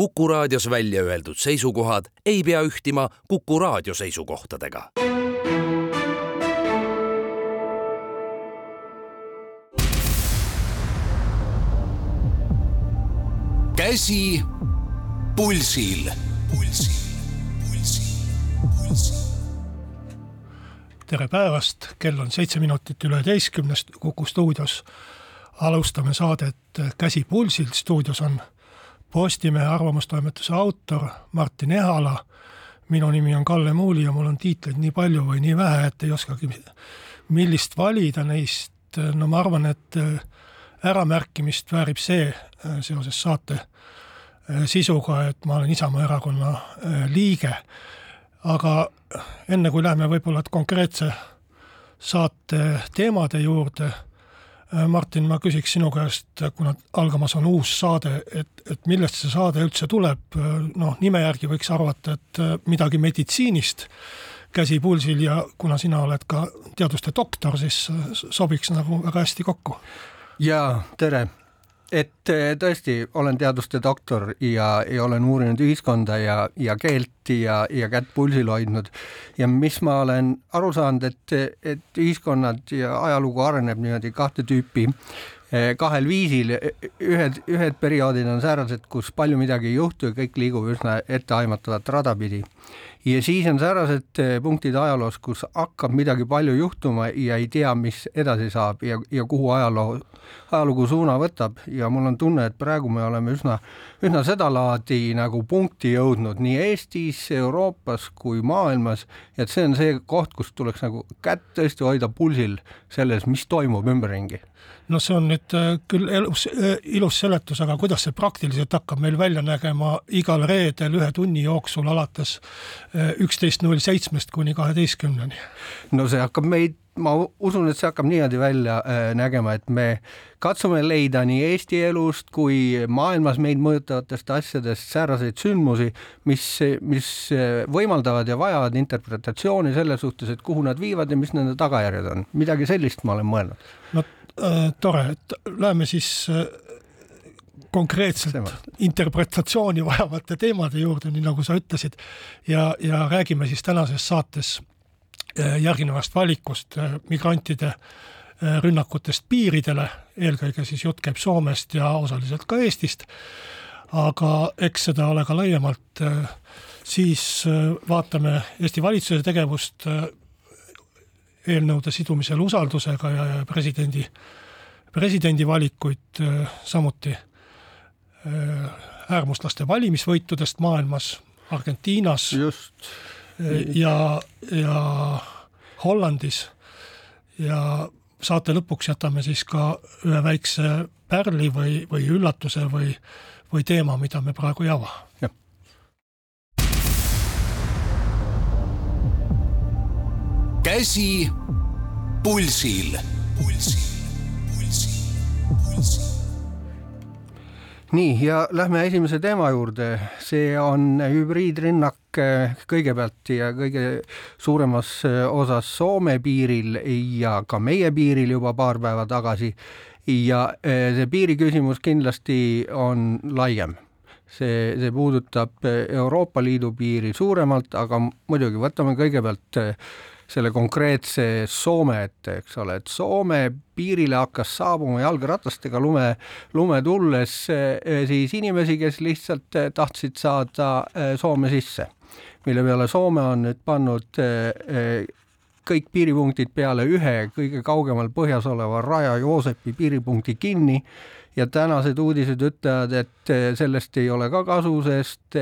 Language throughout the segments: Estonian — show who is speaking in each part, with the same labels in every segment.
Speaker 1: Kuku raadios välja öeldud seisukohad ei pea ühtima Kuku raadio seisukohtadega. käsi pulsil, pulsil,
Speaker 2: pulsil, pulsil. Tere päevast, kell on seitse minutit üle üheteistkümnest Kuku stuudios. alustame saadet Käsi pulsil, stuudios on Postimehe arvamustoimetuse autor Martin Ehala. minu nimi on Kalle Muuli ja mul on tiitleid nii palju või nii vähe, et ei oskagi, millist valida neist. no ma arvan, et äramärkimist väärib see seoses saate sisuga, et ma olen Isamaa Erakonna liige aga enne kui läheme võib-olla konkreetse saate teemade juurde, äh, Martin, ma küsiks sinu käest, kuna algamas on uus saade, et, et millest see saade üldse tuleb, noh, nime järgi võiks arvata, et äh, midagi meditsiinist, käsi pulsil ja kuna sina oled ka teaduste doktor, siis sobiks nagu väga hästi kokku.
Speaker 3: jaa, tere et eh, tõesti olen teaduste doktor ja, ja olen uurinud ühiskonda ja, ja keelt ja, ja kätt pulsil hoidnud. Ja mis ma olen aru saanud, et, et ühiskonnad ja ajalugu areneb niimoodi kahte tüüpi kahel viisil, ühed, ühed perioodid on säärased, kus palju midagi ei juhtu ja kõik liigub üsna etteaimatavat rada pidi. Ja siis on säärased eh, punktid ajaloos, kus hakkab midagi palju juhtuma ja ei tea, mis edasi saab ja, ja kuhu ajaloo, ajalugu suuna võtab. Ja mul on tunne, et praegu me oleme üsna, üsna sedalaadi nagu punkti jõudnud nii Eestis, Euroopas kui maailmas, et see on see koht, kus tuleks nagu kätt tõesti hoida pulsil selles, mis toimub ümberringi
Speaker 2: no see on nüüd äh, küll elus, äh, ilus seletus, aga kuidas see praktiliselt hakkab meil välja nägema igal reedel ühe tunni jooksul alates äh, üksteist null seitsmest kuni kaheteistkümneni?
Speaker 3: no see hakkab meid ma usun, et see hakkab niimoodi välja nägema, et me katsume leida nii Eesti elust kui maailmas meid mõjutavatest asjadest sääraseid sündmusi, mis, mis võimaldavad ja vajavad interpretatsiooni selle suhtes, et kuhu nad viivad ja mis nende tagajärjed on. midagi sellist ma olen mõelnud.
Speaker 2: no tore, et läheme siis äh, konkreetselt Tema. interpretatsiooni vajavate teemade juurde, nii nagu sa ütlesid, ja, ja räägime siis tänases saates äh, järgnevast valikust äh, migrantide äh, rünnakutest piiridele, eelkõige siis jutt käib Soomest ja osaliselt ka Eestist, aga eks seda ole ka laiemalt, siis vaatame Eesti valitsuse tegevust eelnõude sidumisel usaldusega ja presidendi, presidendi valikuid, äh, samuti äh, äärmuslaste valimisvõitudest maailmas, Argentiinas
Speaker 3: Just.
Speaker 2: Äh, ja, ja Hollandis ja saate lõpuks jätame siis ka ühe väikse pärli või, või üllatuse või, või teema, mida me praegu ei ava
Speaker 1: käsi pulsil, pulsil,
Speaker 3: pulsil, pulsil. nii ja lähme esimese teema juurde, see on hübriidrünnak eh, kõigepealt ja kõige suuremas eh, osas Soome piiril ja ka meie piiril juba paar päeva tagasi. ja eh, see piiriküsimus kindlasti on laiem. See, see puudutab Euroopa Liidu piiri suuremalt, aga muidugi võtame kõigepealt selle konkreetse Soome ette, eks ole, et Soome piirile hakkas saabuma jalgratastega lume, lume tulles eh, siis inimesi, kes lihtsalt eh, tahtsid saada eh, Soome sisse, mille peale Soome on nüüd pannud kõik piiripunktid peale ühe kõige kaugemal põhjas oleva Raja-Joosepi piiripunkti kinni ja tänased uudised ütlevad, et sellest ei ole ka kasu, sest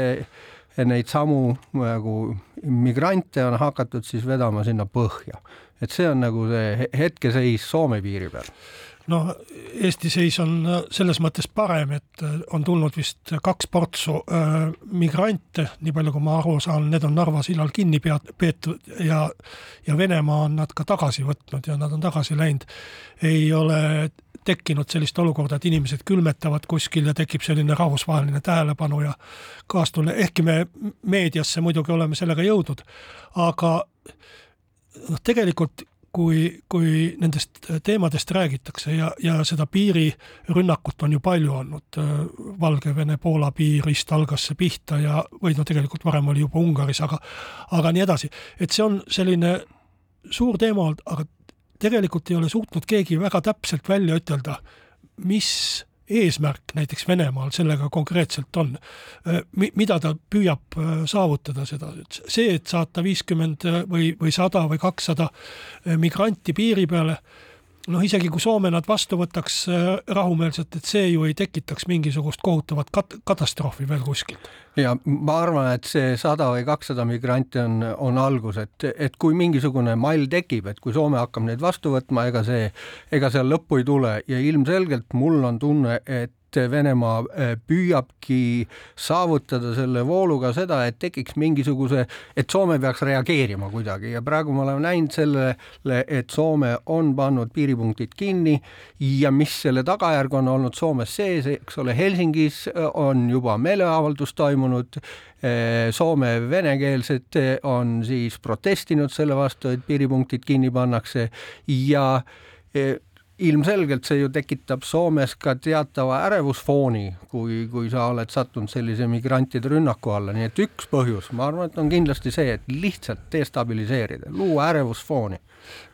Speaker 3: neid samu nagu migrante on hakatud siis vedama sinna põhja. et see on nagu see hetkeseis Soome piiri peal
Speaker 2: noh, Eesti seis on äh, selles mõttes parem, et äh, on tulnud vist kaks portsu äh, migrante, nii palju kui ma aru saan, need on Narva sillal kinni peat-, peetud ja ja Venemaa on nad ka tagasi võtnud ja nad on tagasi läinud. ei ole tekkinud sellist olukorda, et inimesed külmetavad kuskil ja tekib selline rahvusvaheline tähelepanu ja kaastunne, ehkki me meediasse muidugi oleme sellega jõudnud, aga noh, tegelikult kui, kui nendest teemadest räägitakse ja, ja seda piirirünnakut on ju palju olnud, Valgevene-Poola piirist algas see pihta ja, või no tegelikult varem oli juba Ungaris, aga, aga nii edasi, et see on selline suur teema olnud, aga tegelikult ei ole suutnud keegi väga täpselt välja ütelda, mis eesmärk näiteks Venemaal sellega konkreetselt on, mida ta püüab saavutada seda, see, et saata viiskümmend või, või sada või kakssada migranti piiri peale noh, isegi kui Soome nad vastu võtaks äh, rahumeelselt, et see ju ei tekitaks mingisugust kohutavat kat-, katastroofi veel kuskilt.
Speaker 3: ja ma arvan, et see sada või kakssada migranti on, on algus, et, et kui mingisugune mall tekib, et kui Soome hakkab neid vastu võtma, ega see, ega seal lõppu ei tule ja ilmselgelt mul on tunne, et et Venemaa äh, püüabki saavutada selle vooluga seda, et tekiks mingisuguse, et Soome peaks reageerima kuidagi. Ja praegu me oleme näinud sellele, et Soome on pannud piiripunktid kinni ja mis selle tagajärg on olnud Soomes sees, eks ole, Helsingis äh, on juba meeleavaldus toimunud, äh, Soome venekeelsed on siis protestinud selle vastu, et piiripunktid kinni pannakse ja ilmselgelt see ju tekitab Soomes ka teatava ärevusfooni, kui, kui sa oled sattunud sellise migrantide rünnaku alla, nii et üks põhjus, ma arvan, et on kindlasti see, et lihtsalt destabiliseerida, luua ärevusfooni.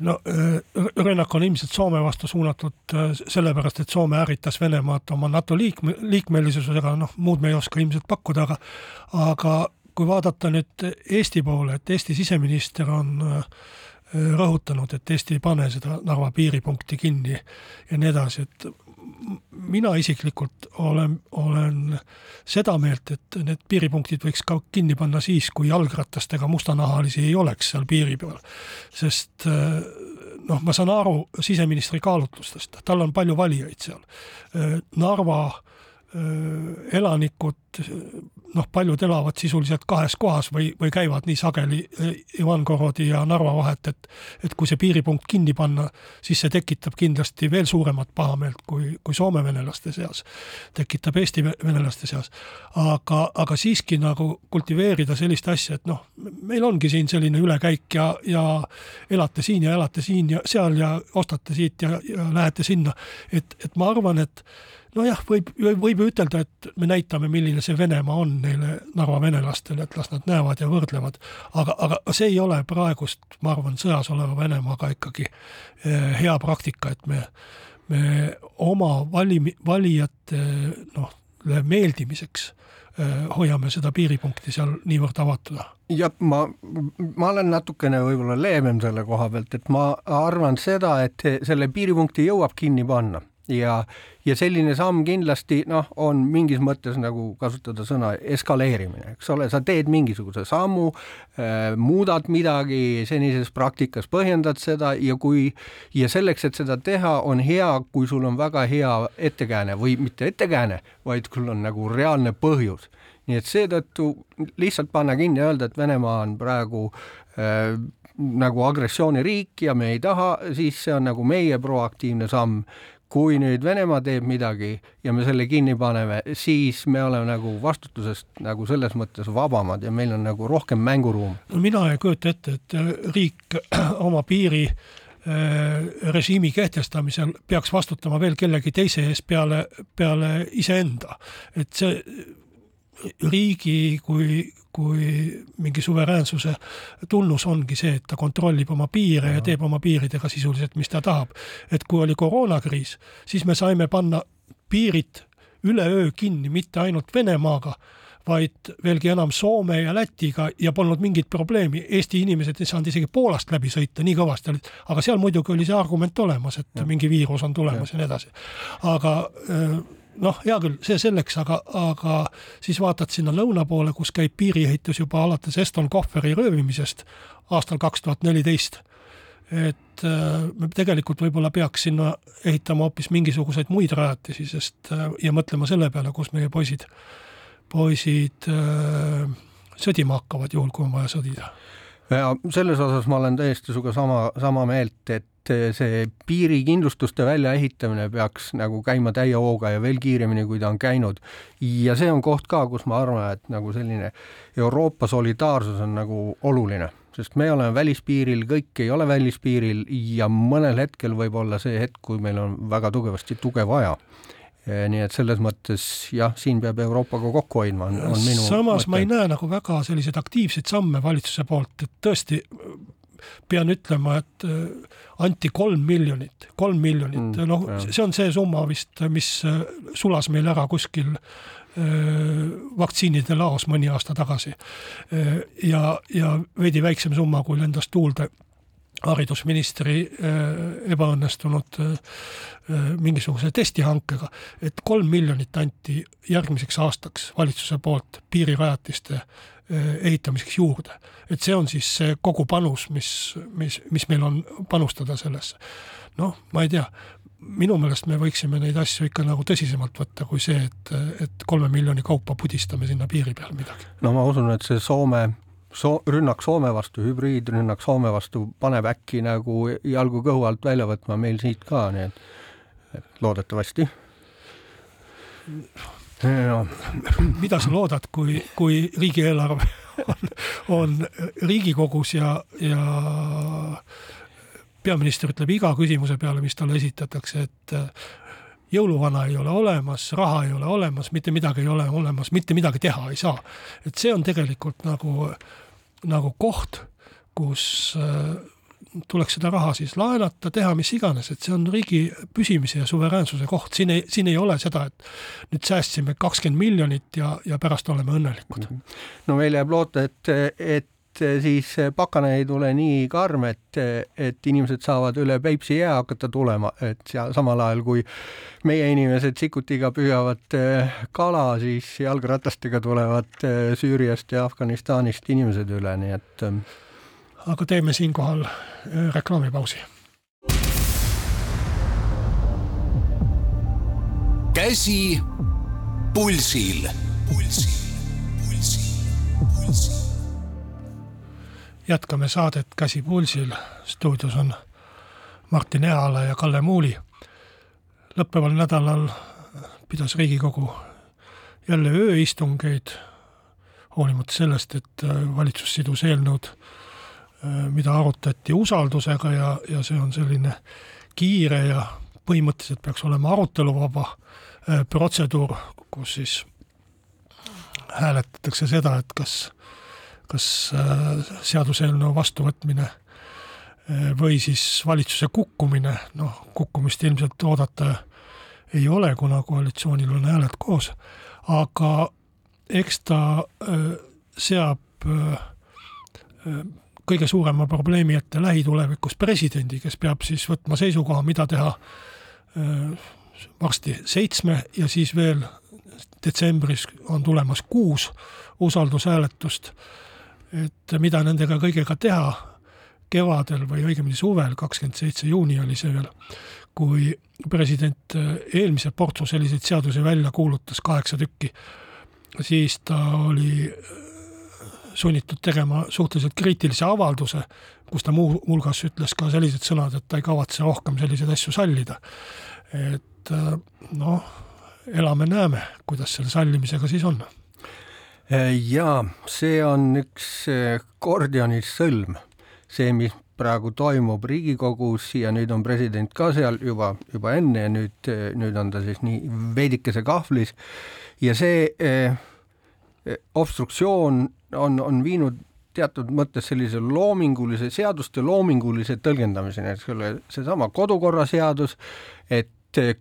Speaker 2: no äh, rünnak on ilmselt Soome vastu suunatud äh, sellepärast, et Soome ärritas Venemaad oma NATO liikme, liikmelisusega, noh, muud me ei oska ilmselt pakkuda, aga aga kui vaadata nüüd Eesti poole, et Eesti siseminister on äh, rõhutanud, et Eesti ei pane seda Narva piiripunkti kinni ja nii edasi, et mina isiklikult olen, olen seda meelt, et need piiripunktid võiks ka kinni panna siis, kui jalgratastega mustanahalisi ei oleks seal piiri peal. sest noh, ma saan aru siseministri kaalutlustest, tal on palju valijaid seal. Narva elanikud noh, paljud elavad sisuliselt kahes kohas või, või käivad nii sageli Ivangorodi ja Narva vahet, et et kui see piiripunkt kinni panna, siis see tekitab kindlasti veel suuremat pahameelt kui, kui Soome venelaste seas, tekitab Eesti venelaste seas. aga, aga siiski nagu kultiveerida sellist asja, et noh, meil ongi siin selline ülekäik ja, ja elate siin ja elate siin ja seal ja ostate siit ja, ja lähete sinna, et, et ma arvan, et nojah, võib, võib ütelda, et me näitame, milline see Venemaa on neile Narva venelastele, et las nad näevad ja võrdlevad, aga, aga see ei ole praegust, ma arvan, sõjas oleva Venemaaga ikkagi eh, hea praktika, et me, me oma valimi-, valijate noh, meeldimiseks eh, hoiame seda piiripunkti seal niivõrd avatuna
Speaker 3: jah, ma, ma olen natukene võib-olla leebem selle koha pealt, et ma arvan seda, et selle piiripunkti jõuab kinni panna ja, ja selline samm kindlasti noh, on mingis mõttes nagu kasutada sõna eskaleerimine, eks ole, sa teed mingisuguse sammu äh,, muudad midagi senises praktikas, põhjendad seda ja kui ja selleks, et seda teha, on hea, kui sul on väga hea ettekääne või mitte ettekääne, vaid sul on nagu reaalne põhjus. nii et seetõttu lihtsalt panna kinni ja öelda, et Venemaa on praegu äh, nagu agressiooniriik ja me ei taha, siis see on nagu meie proaktiivne samm kui nüüd Venemaa teeb midagi ja me selle kinni paneme, siis me oleme nagu vastutusest nagu selles mõttes vabamad ja meil on nagu rohkem mänguruumi.
Speaker 2: mina ei kujuta ette, et riik oma piiri äh, režiimi kehtestamisel peaks vastutama veel kellegi teise ees peale, peale iseenda. et see riigi kui, kui mingi suveräänsuse tunnus ongi see, et ta kontrollib oma piire ja, ja teeb oma piiridega sisuliselt, mis ta tahab. et kui oli koroonakriis, siis me saime panna piirid üleöö kinni mitte ainult Venemaaga, vaid veelgi enam Soome ja Lätiga ja polnud mingit probleemi, Eesti inimesed ei saanud isegi Poolast läbi sõita, nii kõvasti olid, aga seal muidugi oli see argument olemas, et ja. mingi viirus on tulemas ja, ja nii edasi. aga äh, noh, hea küll, see selleks, aga, aga siis vaatad sinna lõuna poole, kus käib piiriehitus juba alates Eston Kohveri röövimisest aastal kaks tuhat neliteist. et äh, me tegelikult võib-olla peaks sinna ehitama hoopis mingisuguseid muid rajatisi, sest äh, ja mõtlema selle peale, kus meie poisid, poisid äh, sõdima hakkavad, juhul kui on vaja sõdida
Speaker 3: ja selles osas ma olen täiesti sinuga sama, sama meelt, et see piirikindlustuste väljaehitamine peaks nagu käima täie hooga ja veel kiiremini, kui ta on käinud. ja see on koht ka, kus ma arvan, et nagu selline Euroopa solidaarsus on nagu oluline, sest me oleme välispiiril, kõik ei ole välispiiril ja mõnel hetkel võib olla see hetk, kui meil on väga tugevasti tuge vaja nii et selles mõttes jah, siin peab Euroopaga kokku hoidma, on, on minu
Speaker 2: samas mõte. ma ei näe nagu väga selliseid aktiivseid samme valitsuse poolt, et tõesti pean ütlema, et äh, anti kolm miljonit, kolm miljonit. Mm,, noh, see on see summa vist, mis äh, sulas meil ära kuskil äh, vaktsiinide laos mõni aasta tagasi. ja, ja veidi väiksem summa, kui lendas tuulde haridusministri ebaõnnestunud mingisuguse testihankega, et kolm miljonit anti järgmiseks aastaks valitsuse poolt piirirajatiste ehitamiseks juurde et see on siis see kogu panus, mis, mis, mis meil on panustada sellesse. noh, ma ei tea, minu meelest me võiksime neid asju ikka nagu tõsisemalt võtta kui see, et, et kolme miljoni kaupa pudistame sinna piiri peale midagi.
Speaker 3: no ma usun, et see Soome so-, rünnak Soome vastu, hübriidrünnak Soome vastu paneb äkki nagu jalgu kõhu alt välja võtma meil siit ka, nii et, et loodetavasti.
Speaker 2: Mida sa loodad, kui, kui riigieelarve on, on Riigikogus ja, ja peaminister ütleb iga küsimuse peale, mis talle esitatakse, et äh, jõuluvana ei ole olemas, raha ei ole olemas, mitte midagi ei ole olemas, mitte midagi teha ei saa. et see on tegelikult nagu, nagu koht, kus äh, tuleks seda raha siis laenata, teha mis iganes, et see on riigi püsimise ja suveräänsuse koht, siin ei, siin ei ole seda, et nüüd säästsime kakskümmend miljonit ja, ja pärast oleme õnnelikud.
Speaker 3: no meil jääb loota, et, et siis pakane ei tule nii karm, et, et inimesed saavad üle Peipsi jää hakata tulema, et seal samal ajal kui meie inimesed sikutiga püüavad eh, kala, siis jalgratastega tulevad eh, Süüriast ja Afganistanist inimesed üle, nii et eh,
Speaker 2: aga teeme siinkohal äh, reklaamipausi.
Speaker 1: käsi pulsil. pulsil, pulsil,
Speaker 2: pulsil. jätkame saadet Käsi pulsil. stuudios on Martin Ehala ja Kalle Muuli. lõppeval nädalal pidas Riigikogu jälle ööistungeid, hoolimata sellest, et äh, valitsus sidus eelnõud mida arutati usaldusega ja, ja see on selline kiire ja põhimõtteliselt peaks olema aruteluvaba äh, protseduur, kus siis hääletatakse seda, et kas, kas äh, seaduseelnõu vastuvõtmine või siis valitsuse kukkumine, noh, kukkumist ilmselt oodata ei ole, kuna koalitsioonil on hääled koos, aga eks ta seab kõige suurema probleemi ette lähitulevikus presidendi, kes peab siis võtma seisukoha, mida teha varsti seitsme ja siis veel detsembris on tulemas kuus usaldushääletust. et mida nendega kõigega teha kevadel või õigemini suvel, kakskümmend seitse juuni oli see veel, kui president eelmise portsu selliseid seadusi välja kuulutas, kaheksa tükki, siis ta oli sunnitud tegema suhteliselt kriitilise avalduse, kus ta muuhulgas ütles ka sellised sõnad, et ta ei kavatse rohkem selliseid asju sallida. et äh, noh, elame-näeme, kuidas selle sallimisega siis on.
Speaker 3: jaa, see on üks äh, Gordioni sõlm, see, mis praegu toimub Riigikogus ja nüüd on president ka seal juba, juba enne ja nüüd, nüüd on ta siis nii veidikese kahvlis ja see eh, obstruktsioon on, on viinud teatud mõttes sellise loomingulise, seaduste loomingulise tõlgendamiseni, eks ole, seesama kodukorraseadus, et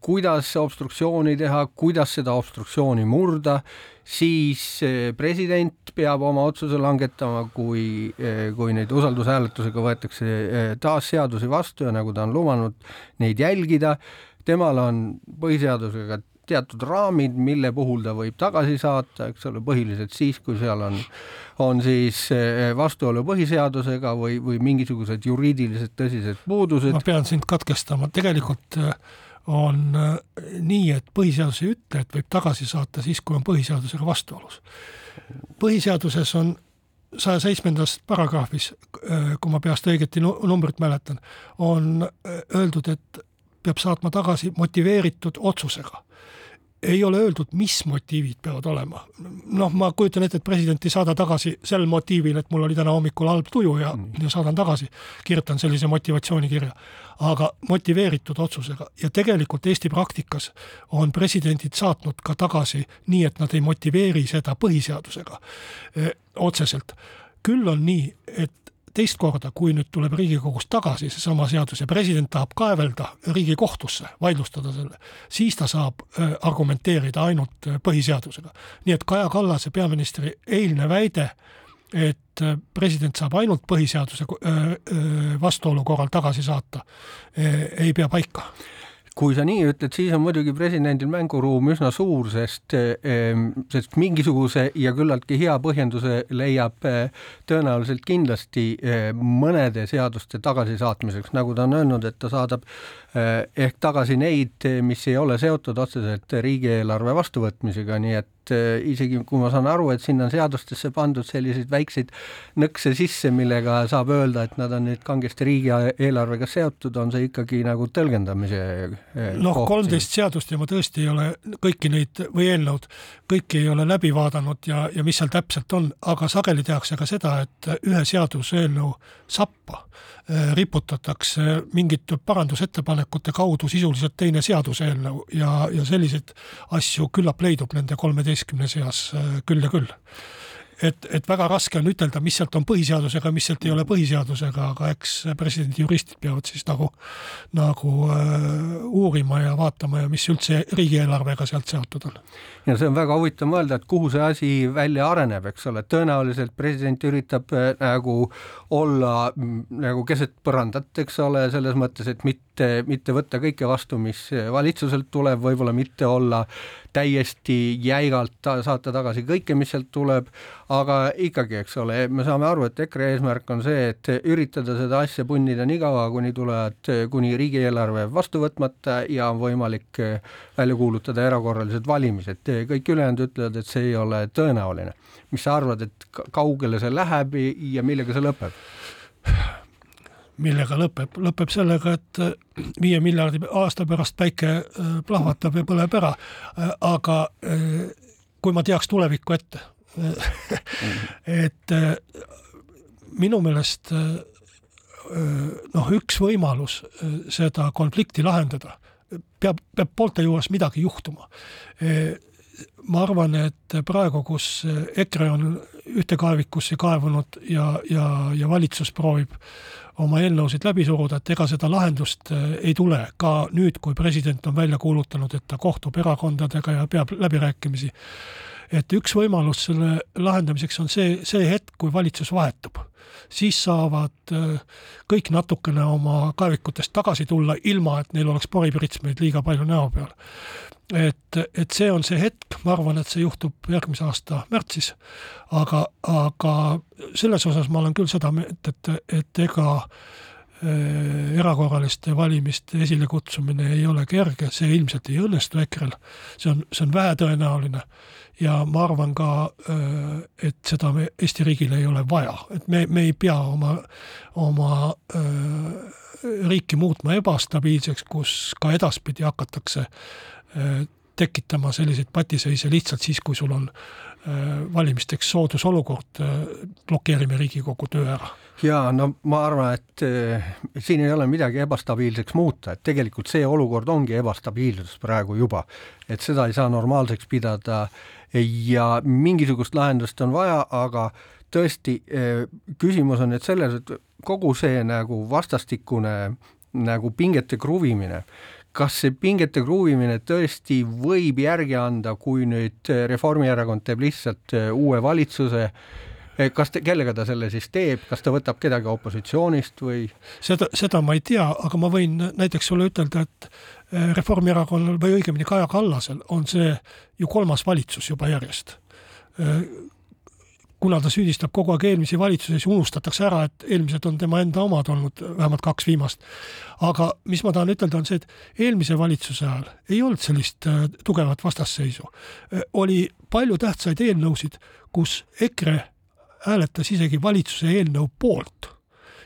Speaker 3: kuidas obstruktsiooni teha, kuidas seda obstruktsiooni murda, siis eh, president peab oma otsuse langetama, kui, eh, kui neid usaldushääletusega võetakse eh, taas seadusi vastu ja nagu ta on lubanud neid jälgida, temal on põhiseadusega teatud raamid, mille puhul ta võib tagasi saata, eks ole, põhiliselt siis, kui seal on, on siis eh, vastuolu põhiseadusega või, või mingisugused juriidilised tõsised puudused.
Speaker 2: ma pean sind katkestama, tegelikult eh, on eh, nii, et põhiseadus ei ütle, et võib tagasi saata siis, kui on põhiseadusega vastuolus. põhiseaduses on saja seitsmendas paragrahvis, kui ma peast õieti numbrit mäletan, on öeldud, et peab saatma tagasi motiveeritud otsusega ei ole öeldud, mis motiivid peavad olema. noh, ma kujutan ette, et president ei saada tagasi sel motiivil, et mul oli täna hommikul halb tuju ja mm., ja saadan tagasi, kirjutan sellise motivatsioonikirja. aga motiveeritud otsusega ja tegelikult Eesti praktikas on presidendid saatnud ka tagasi nii, et nad ei motiveeri seda põhiseadusega öö, otseselt. küll on nii, et teist korda, kui nüüd tuleb Riigikogust tagasi seesama seadus ja president tahab kaevelda Riigikohtusse, vaidlustada selle, siis ta saab äh, argumenteerida ainult äh, põhiseadusega. nii et Kaja Kallase peaministri eilne väide, et äh, president saab ainult põhiseaduse vastuolu korral tagasi saata, ei pea paika
Speaker 3: kui sa nii ütled, siis on muidugi presidendil mänguruum üsna suur, sest, ehm, sest mingisuguse ja küllaltki hea põhjenduse leiab eh, tõenäoliselt kindlasti eh, mõnede seaduste tagasisaatmiseks, nagu ta on öelnud, et ta saadab ehk tagasi neid, mis ei ole seotud otseselt riigieelarve vastuvõtmisega, nii et isegi kui ma saan aru, et sinna on seadustesse pandud selliseid väikseid nõkse sisse, millega saab öelda, et nad on nüüd kangesti riigieelarvega seotud, on see ikkagi nagu tõlgendamise
Speaker 2: Eh, noh, kolmteist seadust ja ma tõesti ei ole kõiki neid või eelnõud, kõiki ei ole läbi vaadanud ja, ja mis seal täpselt on, aga sageli tehakse ka seda, et ühe seaduseelnõu sappa. eh, riputatakse mingite parandusettepanekute kaudu sisuliselt teine seaduseelnõu ja, ja selliseid asju küllap leidub nende kolmeteistkümne seas eh, küll ja küll et, et väga raske on ütelda, mis sealt on põhiseadusega, mis sealt ei ole põhiseadusega, aga eks presidendi juristid peavad siis nagu, nagu äh, uurima ja vaatama ja mis üldse riigieelarvega sealt seotud on.
Speaker 3: ja see on väga huvitav mõelda, et kuhu see asi välja areneb, eks ole, tõenäoliselt president üritab äh, nagu olla mm, nagu keset põrandat, eks ole, selles mõttes, et mitte, mitte võtta kõike vastu, mis valitsuselt tuleb, võib-olla mitte olla täiesti jäigalt ta saata tagasi kõike, mis sealt tuleb, aga ikkagi, eks ole, me saame aru, et EKRE eesmärk on see, et üritada seda asja punnida nii kaua, kuni tulevad, kuni riigieelarve vastu võtmata ja on võimalik välja kuulutada erakorralised valimised. kõik ülejäänud ütlevad, et see ei ole tõenäoline. mis sa arvad, et kaugele see läheb ja millega see lõpeb?
Speaker 2: Millega lõpeb, lõpeb sellega, et äh, viie miljardi aasta pärast päike äh, plahvatab ja põleb ära. Äh, aga kui ma teaks tulevikku ette et minu meelest noh, üks võimalus seda konflikti lahendada, peab, peab poolte juures midagi juhtuma. Ma arvan, et praegu, kus EKRE on ühte kaevikusse kaevunud ja, ja, ja valitsus proovib oma eelnõusid läbi suruda, et ega seda lahendust äh, ei tule, ka nüüd, kui president on välja kuulutanud, et ta kohtub erakondadega ja peab läbirääkimisi. et üks võimalus selle lahendamiseks on see, see hetk, kui valitsus vahetub. siis saavad äh, kõik natukene oma kaevikutest tagasi tulla, ilma et neil oleks poripritsmeid liiga palju näo peal et, et see on see hetk, ma arvan, et see juhtub järgmise aasta märtsis, aga, aga selles osas ma olen küll seda meelt, et, et ega äh, erakorraliste valimiste esilekutsumine ei ole kerge, see ilmselt ei õnnestu EKRE-l, see on, see on vähetõenäoline. Ja ma arvan ka, äh, et seda me Eesti riigil ei ole vaja, et me, me ei pea oma, oma äh, riiki muutma ebastabiilseks, kus ka edaspidi hakatakse tekitama selliseid patiseise lihtsalt siis, kui sul on äh, valimisteks soodusolukord, äh, blokeerime Riigikogu töö ära.
Speaker 3: jaa, no ma arvan, et siin ei ole midagi ebastabiilseks muuta, et tegelikult see olukord ongi ebastabiilsus praegu juba. et seda ei saa normaalseks pidada ja mingisugust lahendust on vaja, aga tõesti, küsimus on nüüd selles, et kogu see nagu vastastikune nagu pingete kruvimine kas see pingete kruvimine tõesti võib järgi anda, kui nüüd Reformierakond teeb lihtsalt äh, uue valitsuse, äh, kas te, kellega ta selle siis teeb, kas ta võtab kedagi opositsioonist või?
Speaker 2: seda, seda ma ei tea, aga ma võin näiteks sulle ütelda, et äh, Reformierakonnal või õigemini Kaja Kallasel on see ju kolmas valitsus juba järjest kuna ta süüdistab kogu aeg eelmisi valitsusi, siis unustatakse ära, et eelmised on tema enda omad olnud, vähemalt kaks viimast. aga mis ma tahan ütelda, on see, et eelmise valitsuse ajal ei olnud sellist äh, tugevat vastasseisu. Äh, oli palju tähtsaid eelnõusid, kus EKRE hääletas isegi valitsuse eelnõu poolt.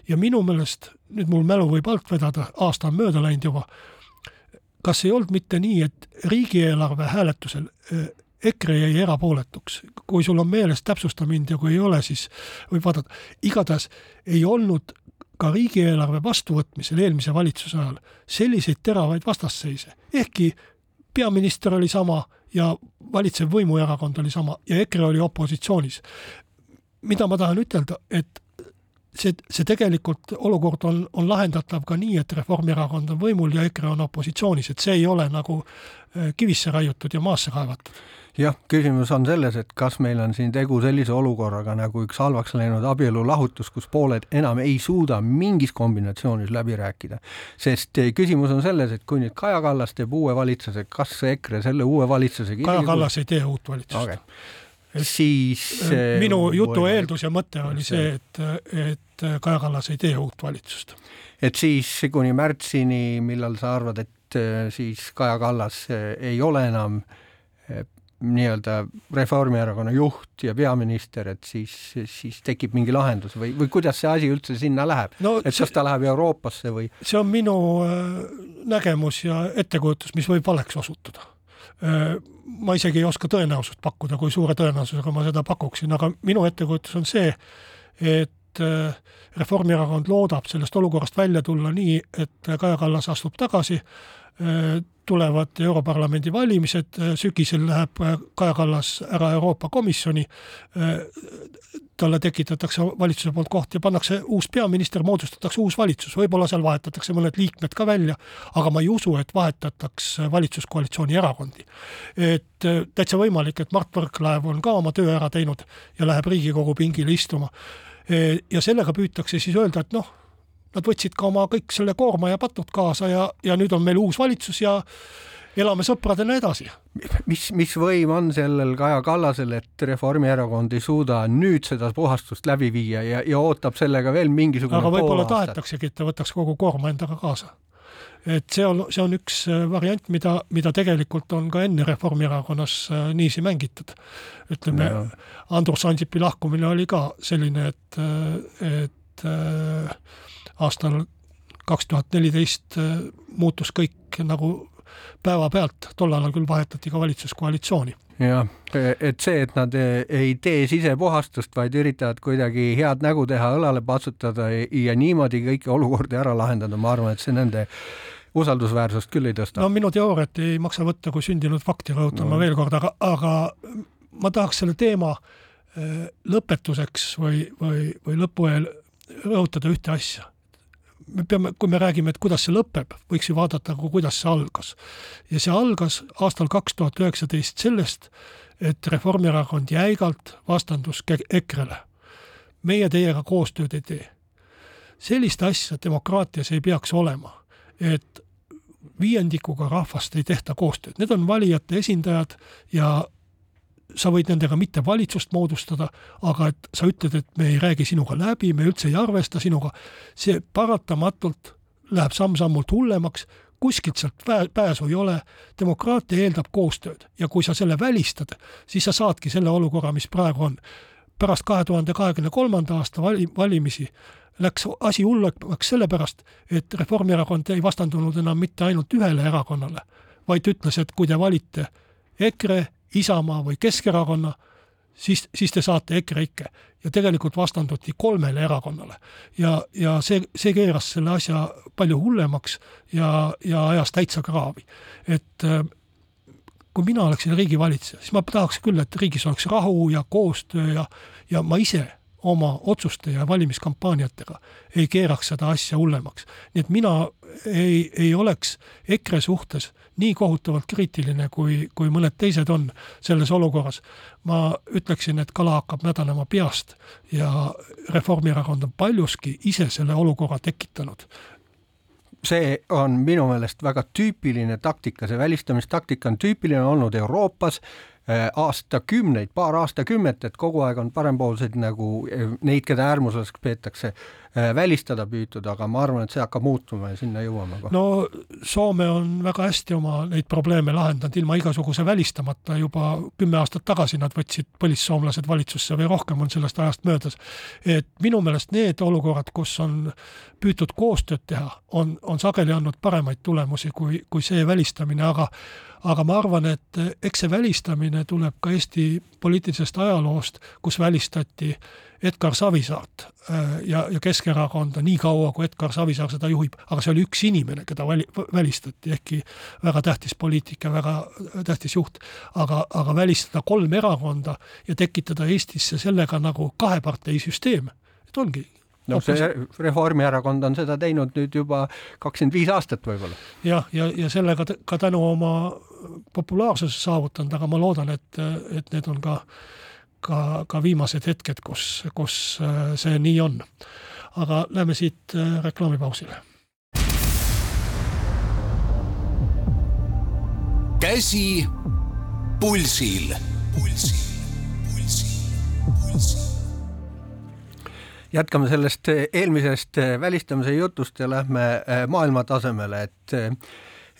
Speaker 2: ja minu meelest, nüüd mul mälu võib alt vedada, aasta on mööda läinud juba, kas ei olnud mitte nii, et riigieelarve hääletusel äh, EKRE jäi erapooletuks, kui sul on meeles, täpsusta mind ja kui ei ole, siis võib vaadata, igatahes ei olnud ka riigieelarve vastuvõtmisel eelmise valitsuse ajal selliseid teravaid vastasseise, ehkki peaminister oli sama ja valitsev võimuerakond oli sama ja EKRE oli opositsioonis. mida ma tahan ütelda, et see, see tegelikult olukord on, on lahendatav ka nii, et Reformierakond on võimul ja EKRE on opositsioonis, et see ei ole nagu äh, kivisse raiutud ja maasse kaevatud
Speaker 3: jah, küsimus on selles, et kas meil on siin tegu sellise olukorraga nagu üks halvaks läinud abielu lahutus, kus pooled enam ei suuda mingis kombinatsioonis läbi rääkida. sest eh, küsimus on selles, et kui nüüd Kaja Kallas teeb uue valitsuse, kas EKRE selle uue valitsusega
Speaker 2: Kaja Kallas ei tee uut valitsust okay.
Speaker 3: Siis
Speaker 2: eh, minu jutu või... eeldus ja mõte oli see, et, et Kaja Kallas ei tee uut valitsust.
Speaker 3: et siis kuni märtsini, millal sa arvad, et eh, siis Kaja Kallas ei ole enam nii-öelda Reformierakonna juht ja peaminister, et siis, siis tekib mingi lahendus või, või kuidas see asi üldse sinna läheb no,? et kas ta läheb Euroopasse või?
Speaker 2: see on minu äh, nägemus ja ettekujutus, mis võib valeks osutuda. Äh, ma isegi ei oska tõenäosust pakkuda, kui suure tõenäosusega ma seda pakuksin, aga minu ettekujutus on see, et äh, Reformierakond loodab sellest olukorrast välja tulla nii, et Kaja Kallas astub tagasi, tulevad Europarlamendi valimised, sügisel läheb Kaja Kallas ära Euroopa Komisjoni, talle tekitatakse valitsuse poolt koht ja pannakse uus peaminister, moodustatakse uus valitsus, võib-olla seal vahetatakse mõned liikmed ka välja, aga ma ei usu, et vahetataks valitsuskoalitsiooni erakondi. et täitsa võimalik, et Mart Võrklaev on ka oma töö ära teinud ja läheb Riigikogu pingile istuma. ja sellega püütakse siis öelda, et noh, nad võtsid ka oma kõik selle koorma ja patud kaasa ja, ja nüüd on meil uus valitsus ja elame sõpradena edasi.
Speaker 3: mis, mis võim on sellel Kaja Kallasel, et Reformierakond ei suuda nüüd seda puhastust läbi viia ja, ja ootab sellega veel mingisugune
Speaker 2: aga võib-olla tahetaksegi, et ta võtaks kogu koorma endaga kaasa. et see on, see on üks äh, variant, mida, mida tegelikult on ka enne Reformierakonnas äh, niiviisi mängitud. ütleme no., Andrus Ansipi lahkumine oli ka selline, et, äh, et aastal kaks tuhat neliteist äh, muutus kõik nagu päevapealt, tollal ajal küll vahetati ka valitsuskoalitsiooni
Speaker 3: jah, et see, et nad ei tee sisepuhastust, vaid üritavad kuidagi head nägu teha, õlale patsutada ja niimoodi kõiki olukordi ära lahendada, ma arvan, et see nende usaldusväärsust küll ei tõsta.
Speaker 2: no minu teooriat ei maksa võtta kui sündinud fakti, rõhutan no. ma veel kord, aga, aga ma tahaks selle teema äh, lõpetuseks või, või, või lõpu eel rõhutada ühte asja me peame, kui me räägime, et kuidas see lõpeb, võiks ju vaadata ka, kuidas see algas. ja see algas aastal kaks tuhat üheksateist sellest, et Reformierakond jäigalt vastandus EKRE-le. meie teiega koostööd ei tee. sellist asja demokraatias ei peaks olema, et viiendikuga rahvast ei tehta koostööd, need on valijate esindajad ja sa võid nendega mitte valitsust moodustada, aga et sa ütled, et me ei räägi sinuga läbi, me üldse ei arvesta sinuga, see paratamatult läheb samm-sammult hullemaks, kuskilt sealt pääsu ei ole, demokraatia eeldab koostööd ja kui sa selle välistad, siis sa saadki selle olukorra, mis praegu on. pärast kahe tuhande kahekümne kolmanda aasta vali-, valimisi läks asi hullemaks sellepärast, et Reformierakond ei vastandunud enam mitte ainult ühele erakonnale, vaid ütles, et kui te valite EKRE, Isamaa või Keskerakonna, siis, siis te saate EKREIKE ja tegelikult vastanduti kolmele erakonnale. ja, ja see, see keeras selle asja palju hullemaks ja, ja ajas täitsa kraavi. et äh, kui mina oleksin riigivalitseja, siis ma tahaks küll, et riigis oleks rahu ja koostöö ja, ja ma ise oma otsuste ja valimiskampaaniatega ei keeraks seda asja hullemaks. nii et mina ei, ei oleks EKRE suhtes nii kohutavalt kriitiline, kui, kui mõned teised on selles olukorras. ma ütleksin, et kala hakkab mädanema peast ja Reformierakond on paljuski ise selle olukorra tekitanud
Speaker 3: see on minu meelest väga tüüpiline taktika, see välistamistaktika on tüüpiline olnud Euroopas aastakümneid, paar aastakümmet, et kogu aeg on parempoolseid nagu neid, keda äärmuslaseks peetakse, Äh, välistada püütud, aga ma arvan, et see hakkab muutuma ja sinna jõuame kohe.
Speaker 2: no Soome on väga hästi oma neid probleeme lahendanud ilma igasuguse välistamata, juba kümme aastat tagasi nad võtsid põlissoomlased valitsusse või rohkem on sellest ajast möödas. et minu meelest need olukorrad, kus on püütud koostööd teha, on, on sageli andnud paremaid tulemusi kui, kui see välistamine, aga aga ma arvan, et eks see välistamine tuleb ka Eesti poliitilisest ajaloost, kus välistati Edgar Savisaart äh, ja, ja Keskerakonda nii kaua, kui Edgar Savisaar seda juhib, aga see oli üks inimene, keda väli, välistati, ehkki väga tähtis poliitik ja väga tähtis juht, aga, aga välistada kolm erakonda ja tekitada Eestisse sellega nagu kaheparteisüsteem, et ongi
Speaker 3: no see Reformierakond on seda teinud nüüd juba kakskümmend viis aastat võib-olla.
Speaker 2: jah, ja, ja, ja sellega ka tänu oma populaarsuse saavutanud, aga ma loodan, et, et need on ka ka, ka viimased hetked, kus, kus äh, see nii on. aga lähme siit äh, reklaamipausile.
Speaker 1: käsi pulsil. pulsil, pulsil, pulsil
Speaker 3: jätkame sellest eelmisest välistamise jutust ja lähme maailma tasemele, et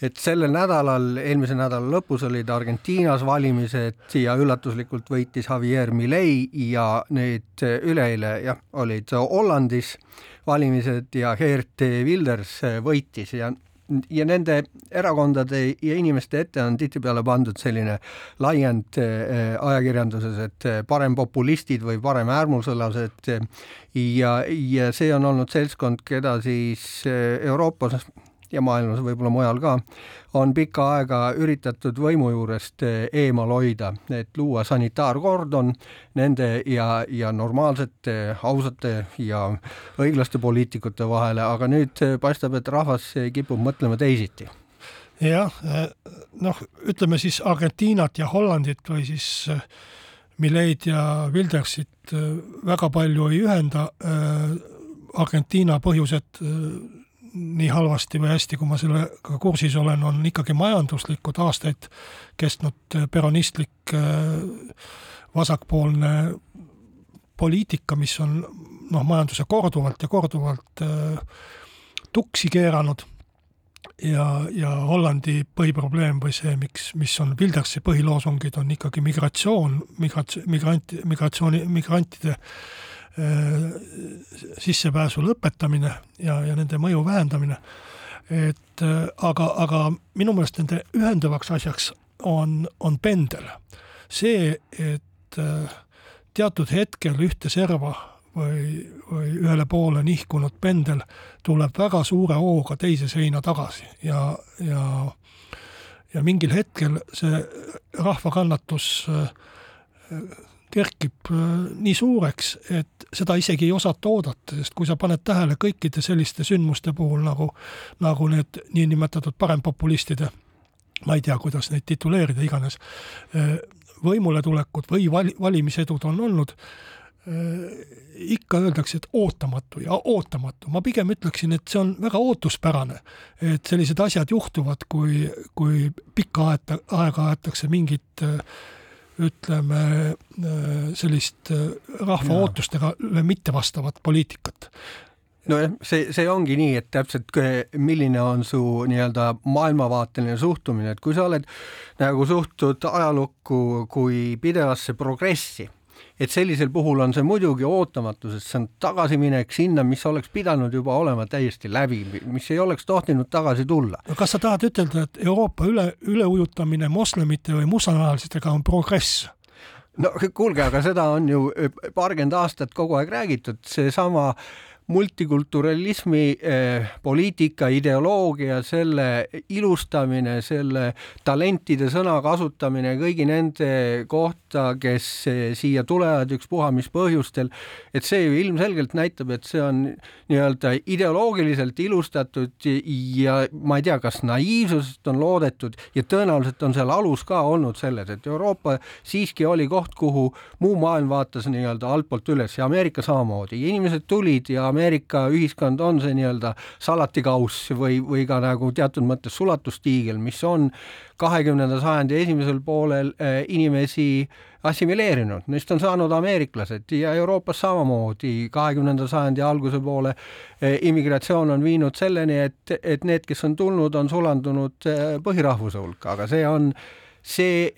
Speaker 3: et sellel nädalal, eelmise nädala lõpus olid Argentiinas valimised ja üllatuslikult võitis Javier Milei ja nüüd üleeile jah, olid Hollandis valimised ja Geert Wilders võitis. Ja ja nende erakondade ja inimeste ette on tihtipeale pandud selline laiend äh, ajakirjanduses, et parempopulistid või paremäärmuslased ja, ja see on olnud seltskond, keda siis äh, Euroopas ja maailmas võib-olla mujal ka, on pikka aega üritatud võimu juurest eh, eemal hoida, et luua sanitaarkordon nende ja, ja normaalsete, ausate ja õiglaste poliitikute vahele, aga nüüd eh, paistab, et rahvas kipub mõtlema teisiti
Speaker 2: jah, eh, noh, ütleme siis Argentiinat ja Hollandit või siis Mileid ja Wildersit väga palju ei ühenda. Argentiina põhjused nii halvasti või hästi, kui ma sellega kursis olen, on ikkagi majanduslikud aastaid kestnud peronistlik vasakpoolne poliitika, mis on noh, majanduse korduvalt ja korduvalt tuksi keeranud. Ja, ja Hollandi põhiprobleem või see, miks, mis on Wildersi põhiloosungid, on ikkagi migratsioon, migrats-, migrant, migratsiooni, migrantide äh, Äh, sissepääsu lõpetamine ja, ja nende mõju vähendamine. et äh, aga, aga minu meelest nende ühendavaks asjaks on, on pendel. see, et äh, teatud hetkel ühte serva või, või ühele poole nihkunud pendel tuleb väga suure hooga teise seina tagasi ja, ja ja mingil hetkel see rahva kannatus kerkib äh, nii suureks, et seda isegi ei osata oodata, sest kui sa paned tähele kõikide selliste sündmuste puhul nagu, nagu need niinimetatud parempopulistide, ma ei tea, kuidas neid tituleerida iganes, äh, võimuletulekut või val-, valimisedud on olnud, äh, ikka öeldakse, et ootamatu ja ootamatu. ma pigem ütleksin, et see on väga ootuspärane, et sellised asjad juhtuvad, kui, kui pikka aeta, aega aetakse mingit äh, ütleme, äh, sellist äh, rahva ja. ootustega mittevastavat poliitikat
Speaker 3: nojah, see, see ongi nii, et täpselt milline on su nii-öelda maailmavaateline suhtumine, et kui sa oled nagu suhtud ajalukku kui pidevasse progressi et sellisel puhul on see muidugi ootamatu, sest see on tagasiminek sinna, mis oleks pidanud juba olema täiesti läbi, mis ei oleks tohtinud tagasi tulla.
Speaker 2: kas sa tahad ütelda, et Euroopa üle, üleujutamine moslemite või mustanahalistega on progress?
Speaker 3: no kuulge, aga seda on ju paarkümmend aastat kogu aeg räägitud, seesama äh, multikulturalismi eh, poliitika, ideoloogia, selle ilustamine, selle talentide sõna kasutamine kõigi nende kohta, kes eh, siia tulevad ükspuha mis põhjustel, et see ju ilmselgelt näitab, et see on nii-öelda ideoloogiliselt ilustatud ja ma ei tea, kas naiivsusest on loodetud ja tõenäoliselt on seal alus ka olnud selles, et Euroopa siiski oli koht, kuhu muu maailm vaatas nii-öelda altpoolt üles ja Ameerika samamoodi. Inimesed tulid ja Ameerika ühiskond on see nii-öelda salatikauss või, või ka nagu teatud mõttes sulatustiigel, mis on kahekümnenda sajandi esimesel poolel äh, inimesi assimileerinud, neist on saanud ameeriklased ja Euroopas samamoodi. kahekümnenda sajandi alguse poole äh, immigratsioon on viinud selleni, et, et need, kes on tulnud, on sulandunud põhirahvuse hulka, aga see on see,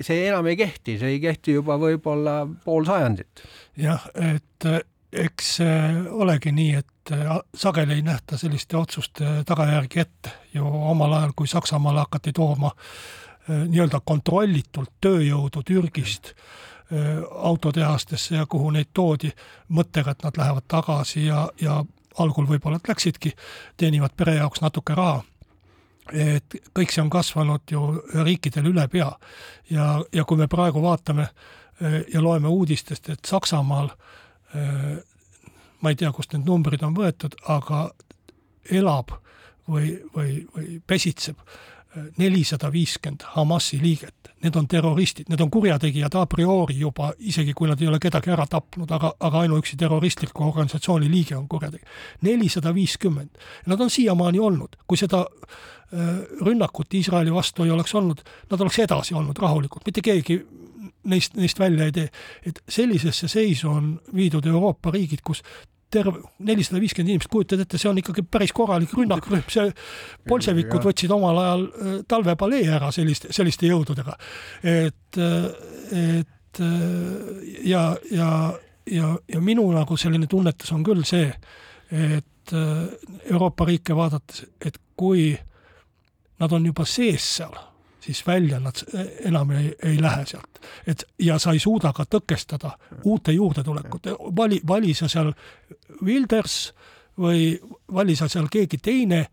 Speaker 3: see enam ei kehti, see ei kehti juba võib-olla pool sajandit.
Speaker 2: jah, et eks olegi nii, et äh, sageli ei nähta selliste otsuste tagajärgi ette ju omal ajal, kui Saksamaale hakati tooma äh, nii-öelda kontrollitult tööjõudu Türgist äh, autotehastesse ja kuhu neid toodi mõttega, et nad lähevad tagasi ja, ja algul võib-olla läksidki, teenivad pere jaoks natuke raha. et kõik see on kasvanud ju riikidel üle pea ja, ja kui me praegu vaatame ja loeme uudistest, et Saksamaal äh, Äh, ma ei tea, kust need numbrid on võetud, aga elab või, või, või pesitseb äh, nelisada viiskümmend Hamasi liiget. Need on terroristid, need on kurjategijad a priori juba, isegi kui nad ei ole kedagi ära tapnud, aga, aga ainuüksi terroristliku organisatsiooni liige on kurjategija. nelisada viiskümmend. Nad on siiamaani olnud, kui seda äh, rünnakut Iisraeli vastu ei oleks olnud, nad oleks edasi olnud rahulikult, mitte keegi neist, neist välja ei tee. et sellisesse seisu on viidud Euroopa riigid, kus terve nelisada viiskümmend inimest, kujutad ette, see on ikkagi päris korralik rünnakrühm, see bolševikud võtsid omal ajal äh, talvepalee ära selliste, selliste jõududega. et, äh, et äh, ja, ja, ja, ja minu nagu selline tunnetus on küll see, et Euroopa riike vaadates, et kui nad on juba sees seal siis välja nad enam ei, ei lähe sealt. et ja sa ei suuda ka tõkestada uute juurdetulekut, vali, vali sa seal Wilders või vali sa seal keegi teine,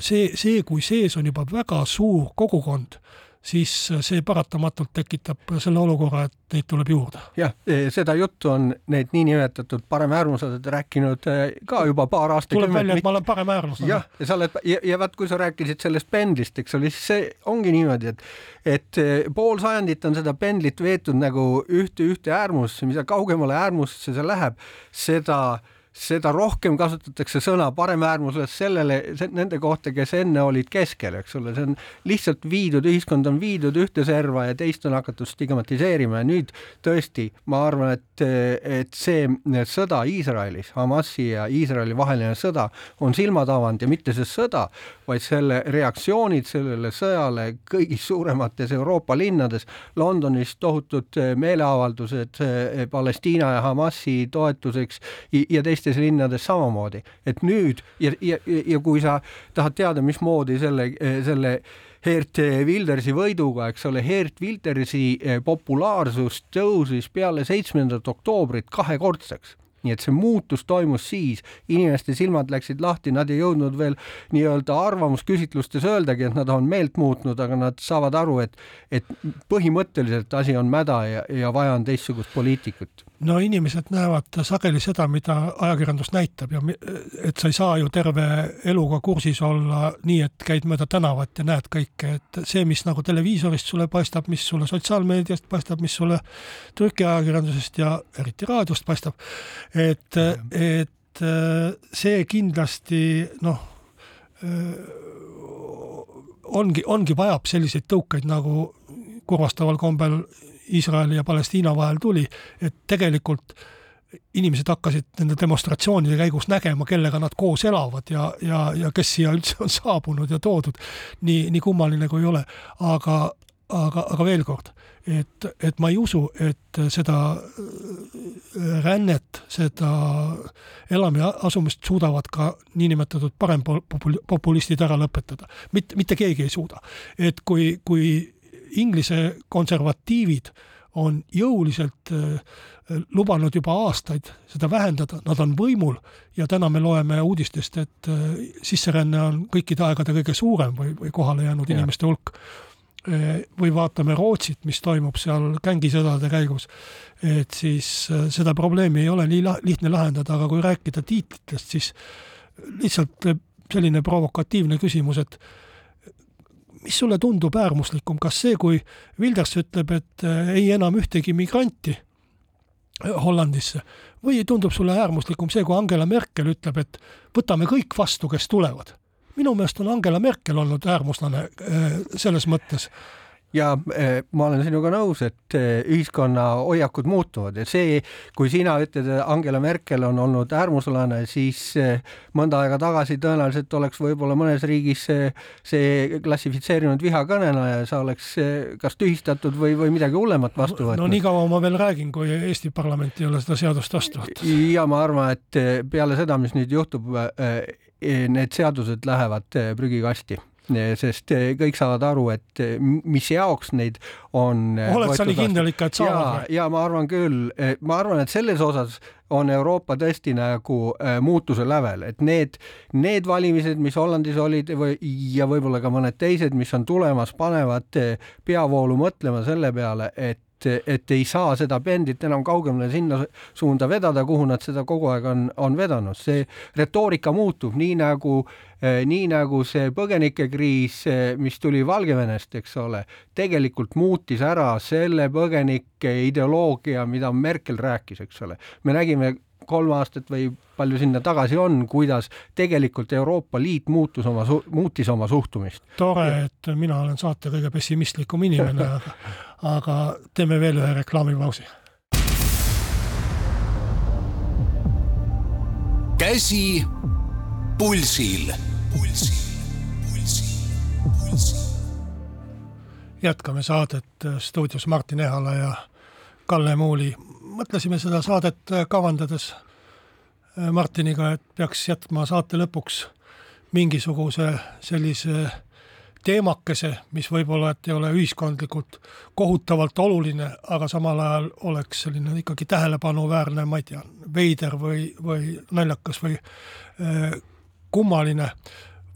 Speaker 2: see, see, kui sees on juba väga suur kogukond, siis see paratamatult tekitab selle olukorra, et neid tuleb juurde.
Speaker 3: jah, e, seda juttu on need niinimetatud paremäärmuslased rääkinud e, ka juba paar aastakümmet.
Speaker 2: tuleb välja, et ma olen paremäärmuslane.
Speaker 3: jah, ja sa oled ja, ja vaat, kui sa rääkisid sellest pendlist, eks ole, siis see ongi niimoodi, et et e, pool sajandit on seda pendlit veetud nagu ühte, ühte äärmusse, mida kaugemale äärmusse see läheb, seda äh, seda rohkem kasutatakse sõna paremäärmuslas sellele, nende kohta, kes enne olid keskel, eks ole, see on lihtsalt viidud, ühiskond on viidud ühte serva ja teist on hakatud stigmatiseerima ja nüüd tõesti, ma arvan, et, et see sõda Iisraelis, Hamasi ja Iisraeli vaheline sõda on silmad avanud ja mitte see sõda, vaid selle reaktsioonid sellele sõjale kõigis suuremates Euroopa linnades, Londonis tohutud meeleavaldused Palestiina ja Hamasi toetuseks ja teistes teistes linnades samamoodi, et nüüd ja, ja, ja kui sa tahad teada, mismoodi selle, selle Geert Wildersi võiduga, eks ole, Geert Wildersi eh, populaarsus tõusis peale seitsmendat oktoobrit kahekordseks nii et see muutus toimus siis, inimeste silmad läksid lahti, nad ei jõudnud veel nii-öelda arvamusküsitlustes öeldagi, et nad on meelt muutnud, aga nad saavad aru, et, et põhimõtteliselt asi on mäda ja, ja vaja on teistsugust poliitikut.
Speaker 2: No inimesed näevad sageli seda, mida ajakirjandus näitab ja et sa ei saa ju terve eluga kursis olla nii, et käid mööda tänavat ja näed kõike, et see, mis nagu televiisorist sulle paistab, mis sulle sotsiaalmeediast paistab, mis sulle trükiajakirjandusest ja eriti raadiost paistab, et, et see kindlasti noh, ongi, ongi, vajab selliseid tõukeid nagu kurvastaval kombel Iisraeli ja Palestiina vahel tuli, et tegelikult inimesed hakkasid nende demonstratsioonide käigus nägema, kellega nad koos elavad ja, ja, ja kes siia üldse on saabunud ja toodud. nii, nii kummaline kui ei ole, aga, aga, aga veel kord, et, et ma ei usu, et seda äh, rännet, seda elama ja asumist suudavad ka niinimetatud parempopulistid ära lõpetada. mitte, mitte keegi ei suuda. et kui, kui Inglise konservatiivid on jõuliselt äh, lubanud juba aastaid seda vähendada, nad on võimul ja täna me loeme uudistest, et äh, sisseränne on kõikide aegade kõige suurem või, või kohale jäänud ja. inimeste hulk. Äh, või vaatame Rootsit, mis toimub seal gängisõdade käigus, et siis seda probleemi ei ole nii lihtne lahendada, aga kui rääkida tiitlitest, siis lihtsalt selline provokatiivne küsimus, et mis sulle tundub äärmuslikum, kas see, kui Wilders ütleb, et äh, ei enam ühtegi migranti Hollandisse või tundub sulle äärmuslikum see, kui Angela Merkel ütleb, et võtame kõik vastu, kes tulevad? Minu meelest on Angela Merkel olnud äärmuslane selles mõttes
Speaker 3: ja eh, ma olen sinuga nõus, et eh, ühiskonna hoiakud muutuvad ja see, kui sina ütled, Angela Merkel on olnud äärmuslane, siis mõnda aega tagasi tõenäoliselt oleks võib-olla mõnes riigis see, see klassifitseerinud vihakõnena ja sa oleks kas tühistatud või, või midagi hullemat vastu võtnud.
Speaker 2: no nii kaua ma veel räägin, kui Eesti parlament ei ole seda seadust vastu võtnud.
Speaker 3: ja ma arvan, et peale seda, mis nüüd juhtub, need seadused lähevad prügikasti sest eh, kõik saavad aru, et eh, mis jaoks neid on.
Speaker 2: Eh, oled sa nii kindel ikka, et saavad?
Speaker 3: ja, ja ma arvan küll, ma arvan, et selles osas on Euroopa tõesti nagu muutuse lävel, et need, need valimised, mis Hollandis olid või, ja võib-olla ka mõned teised, mis on tulemas, panevad peavoolu mõtlema selle peale, et et, ei saa seda pendlit enam kaugemale sinna suunda vedada, kuhu nad seda kogu aeg on, on vedanud. see retoorika muutub, nii nagu eh,, nii nagu see põgenikekriis, eh, mis tuli Valgevenest, eks ole, tegelikult muutis ära selle põgenike ideoloogia, mida Merkel rääkis, eks ole. me nägime kolm aastat või palju sinna tagasi on, kuidas tegelikult Euroopa Liit muutus oma, muutis oma suhtumist.
Speaker 2: tore, et mina olen saate kõige pessimistlikum inimene, aga, aga teeme veel ühe reklaamipausi.
Speaker 1: käsi pulsil. pulsil, pulsil, pulsil.
Speaker 2: jätkame saadet stuudios Martin Ehala ja Kalle Muuli mõtlesime seda saadet kavandades äh, Martiniga, et peaks jätma saate lõpuks mingisuguse sellise teemakese, mis võib-olla, et ei ole ühiskondlikult kohutavalt oluline, aga samal ajal oleks selline ikkagi tähelepanuväärne, ma ei tea, veider või, või naljakas või äh, kummaline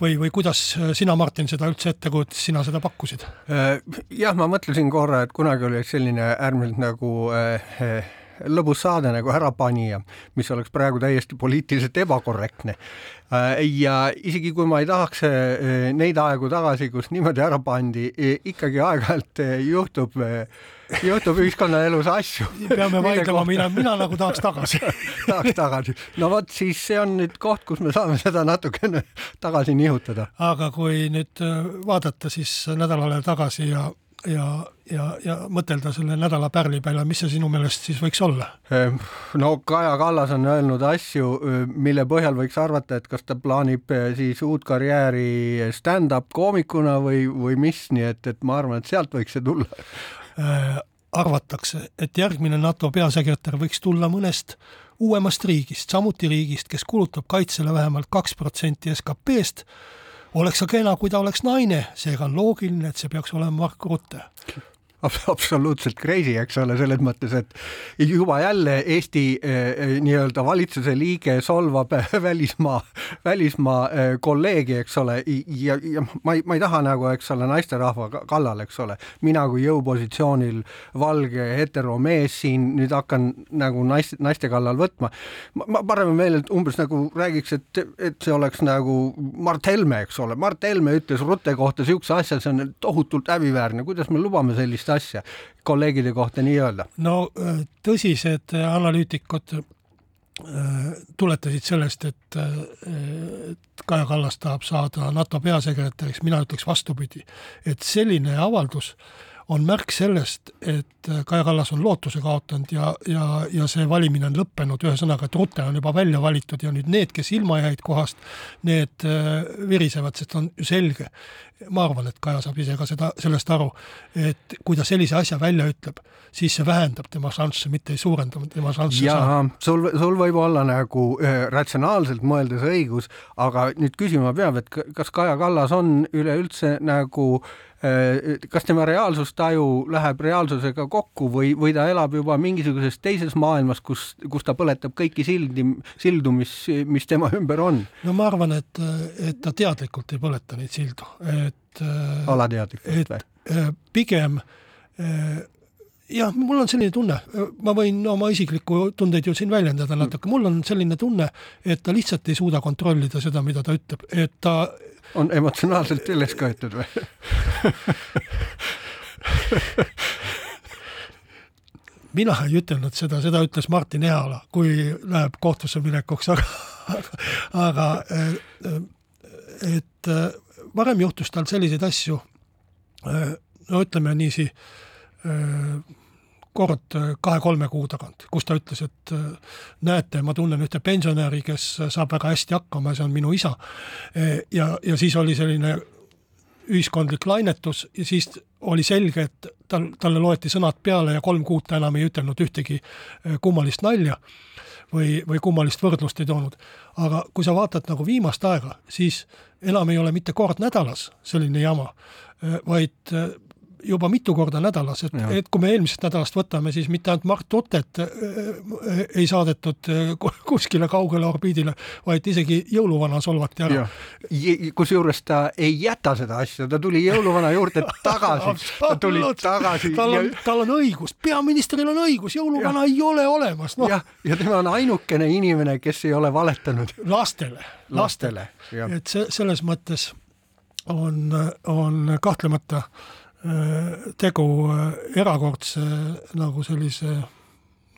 Speaker 2: või, või kuidas sina, Martin, seda üldse ette kujutasid, sina seda pakkusid?
Speaker 3: Äh, jah, ma mõtlesin korra, et kunagi oli selline äärmiselt nagu äh, äh lõbus saade nagu Ärapanija, mis oleks praegu täiesti poliitiliselt ebakorrektne. Äh, ja isegi kui ma ei tahaks äh, neid aegu tagasi, kus niimoodi ära pandi, ikkagi aeg-ajalt äh, juhtub, juhtub ühiskonnaelus asju.
Speaker 2: peame vaidlema, mina, mina nagu tahaks tagasi
Speaker 3: tahaks tagasi. no vot, siis see on nüüd koht, kus me saame seda natukene tagasi nihutada.
Speaker 2: aga kui nüüd vaadata siis nädalale tagasi ja ja, ja, ja mõtelda selle nädala pärli peale, mis see sinu meelest siis võiks olla?
Speaker 3: Ehm, no Kaja Kallas on öelnud asju, mille põhjal võiks arvata, et kas ta plaanib siis uut karjääri stand-up koomikuna või, või mis, nii et, et ma arvan, et sealt võiks see tulla
Speaker 2: äh,. arvatakse, et järgmine NATO peasekretär võiks tulla mõnest uuemast riigist, samuti riigist, kes kulutab kaitsele vähemalt kaks protsenti SKP-st oleks ka kena, kui ta oleks naine, seega on loogiline, et see peaks olema Mark Rutte
Speaker 3: absoluutselt crazy, eks ole, selles mõttes, et juba jälle Eesti eh, nii-öelda valitsuse liige solvab välismaa, välismaa eh, kolleegi, eks ole, ja, ja ma ei, ma ei taha nagu, eks ole, naisterahva kallal, eks ole, mina kui jõupositsioonil valge heteromees siin nüüd hakkan nagu naiste, naiste kallal võtma. ma parem meelelt umbes nagu räägiks, et, et see oleks nagu Mart Helme, eks ole, Mart Helme ütles Rutte kohta niisuguse asja, see on tohutult häbiväärne, kuidas me lubame sellist asja kolleegide kohta nii-öelda?
Speaker 2: no äh, tõsised analüütikud äh, tuletasid sellest, et, äh, et Kaja Kallas tahab saada NATO peasekretäriks, mina ütleks vastupidi, et selline avaldus on märk sellest, et Kaja Kallas on lootuse kaotanud ja, ja, ja see valimine on lõppenud, ühesõnaga, et Rute on juba välja valitud ja nüüd need, kes ilma jäid kohast, need virisevad, sest on ju selge, ma arvan, et Kaja saab ise ka seda, sellest aru, et kui ta sellise asja välja ütleb, siis see vähendab tema šansse, mitte ei suurenda tema šansse.
Speaker 3: jaa, sul, sul võib olla nagu äh, ratsionaalselt mõeldes õigus, aga nüüd küsima peab, et kas Kaja Kallas on üleüldse nagu äh, kas tema reaalsustaju läheb reaalsusega kokku või, või ta elab juba mingisuguses teises maailmas, kus, kus ta põletab kõiki sildi, sildu, mis, mis tema ümber on?
Speaker 2: no ma arvan, et, et ta teadlikult ei põleta neid sildu, et
Speaker 3: äh, alateadlikult või?
Speaker 2: Äh, pigem äh, jah, mul on selline tunne, ma võin oma isiklikku tundeid ju siin väljendada natuke, mul on selline tunne, et ta lihtsalt ei suuda kontrollida seda, mida ta ütleb, et ta
Speaker 3: on emotsionaalselt üles köetud või?
Speaker 2: Mina ei ütelnud seda, seda ütles Martin Ehala, kui läheb kohtusse minekuks, aga, aga et varem juhtus tal selliseid asju, no ütleme niiviisi, kord kahe-kolme kuu tagant, kus ta ütles, et näete, ma tunnen ühte pensionäri, kes saab väga hästi hakkama, see on minu isa. ja, ja siis oli selline ühiskondlik lainetus ja siis oli selge, et tal, talle loeti sõnad peale ja kolm kuud ta enam ei ütelnud ühtegi äh, kummalist nalja või, või kummalist võrdlust ei toonud. aga kui sa vaatad nagu viimast aega, siis enam ei ole mitte kord nädalas selline jama, äh, vaid äh, juba mitu korda nädalas, et, et kui me eelmisest nädalast võtame, siis mitte ainult Mart Otet äh, äh, ei saadetud äh, kuskile kaugele orbiidile, vaid isegi jõuluvana solvati ära.
Speaker 3: kusjuures ta ei jäta seda asja, ta tuli jõuluvana juurde tagasi ta tuli tagasi.
Speaker 2: tal on ja..., tal on õigus, peaministril on õigus, jõuluvana ja. ei ole olemas
Speaker 3: no.. jah, ja tema on ainukene inimene, kes ei ole valetanud.
Speaker 2: lastele, lastele, lastele., et see selles mõttes on, on kahtlemata äh, Äh, tegu äh, erakordse nagu sellise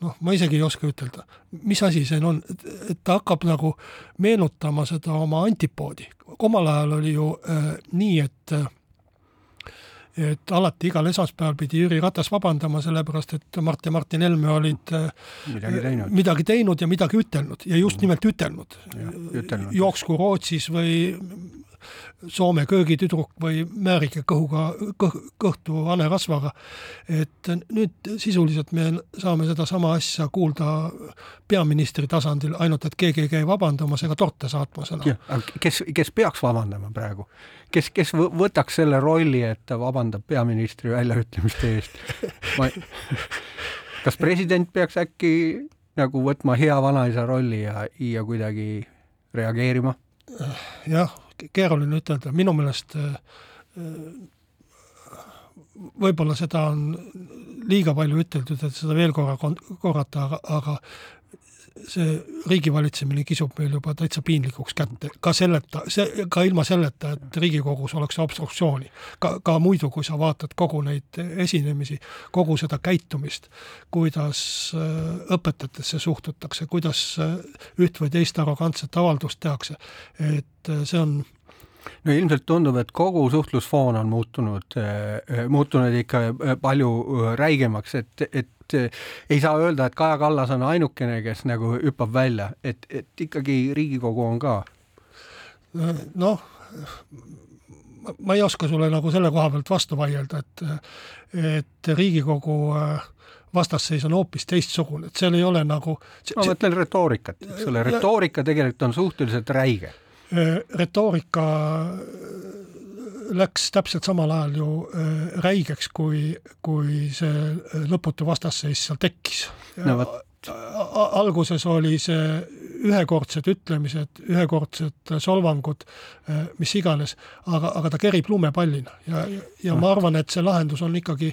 Speaker 2: noh, ma isegi ei oska ütelda, mis asi see on, et ta hakkab nagu meenutama seda oma antipoodi. omal ajal oli ju äh, nii, et et alati igal esmaspäeval pidi Jüri Ratas vabandama, sellepärast et Mart ja Martin Helme olid äh,
Speaker 3: midagi teinud,
Speaker 2: midagi teinud ja midagi ütelnud ja just nimelt ütelnud. jooksku Rootsis või Soome köögitüdruk või määrike kõhuga, kõh-, kõhtu hanerasvaga. et nüüd sisuliselt me saame sedasama asja kuulda peaministri tasandil, ainult et keegi ei käi vabandamas ega torte saatmas enam.
Speaker 3: kes, kes peaks vabandama praegu? kes, kes võtaks selle rolli, et ta vabandab peaministri väljaütlemiste eest? ma kas president peaks äkki nagu võtma hea vanaisa rolli ja, ja kuidagi reageerima?
Speaker 2: Jah keeruline ütelda, minu meelest äh, võib-olla seda on liiga palju üteldud, et seda veel korra korrata, aga, aga see riigivalitsemine kisub meil juba täitsa piinlikuks kätte, ka selleta, see, ka ilma selleta, et Riigikogus oleks obstruktsiooni. ka, ka muidu, kui sa vaatad kogu neid esinemisi, kogu seda käitumist, kuidas äh, õpetajatesse suhtutakse, kuidas üht või teist arrogantset avaldust tehakse, et see on
Speaker 3: no ilmselt tundub, et kogu suhtlusfoon on muutunud, äh, muutunud ikka äh, palju äh, räigemaks, et, et ei saa öelda, et Kaja Kallas on ainukene, kes nagu hüppab välja, et, et ikkagi Riigikogu on ka.
Speaker 2: noh, ma ei oska sulle nagu selle koha pealt vastu vaielda, et, et Riigikogu vastasseis on hoopis teistsugune, et seal ei ole nagu
Speaker 3: ma mõtlen retoorikat, eks ole, retoorika tegelikult on suhteliselt räige
Speaker 2: Äh, retoorika läks täpselt samal ajal ju äh, räigeks, kui, kui see lõputu vastasseis seal tekkis. No,. alguses oli see ühekordsed ütlemised, ühekordsed solvangud, mis iganes, aga, aga ta kerib lumepallina. Ja, ja ma arvan, et see lahendus on ikkagi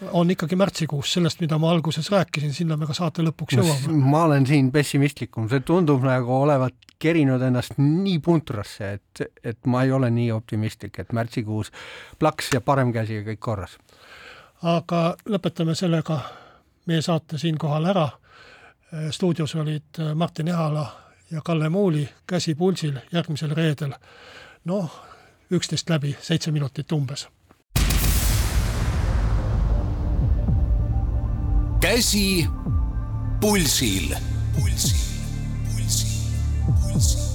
Speaker 2: on ikkagi märtsikuus, sellest, mida ma alguses rääkisin, sinna me ka saate lõpuks jõuame.
Speaker 3: ma olen siin pessimistlikum, see tundub nagu olevat kerinud ennast nii puntrasse, et, et ma ei ole nii optimistlik, et märtsikuus plaks ja parem käsi ja kõik korras.
Speaker 2: aga lõpetame sellega meie saate siinkohal ära. stuudios olid Martin Ehala ja Kalle Muuli, käsi pulsil järgmisel reedel. noh, üksteist läbi, seitse minutit umbes
Speaker 1: käsi pulsil. pulsil, pulsil, pulsil, pulsil.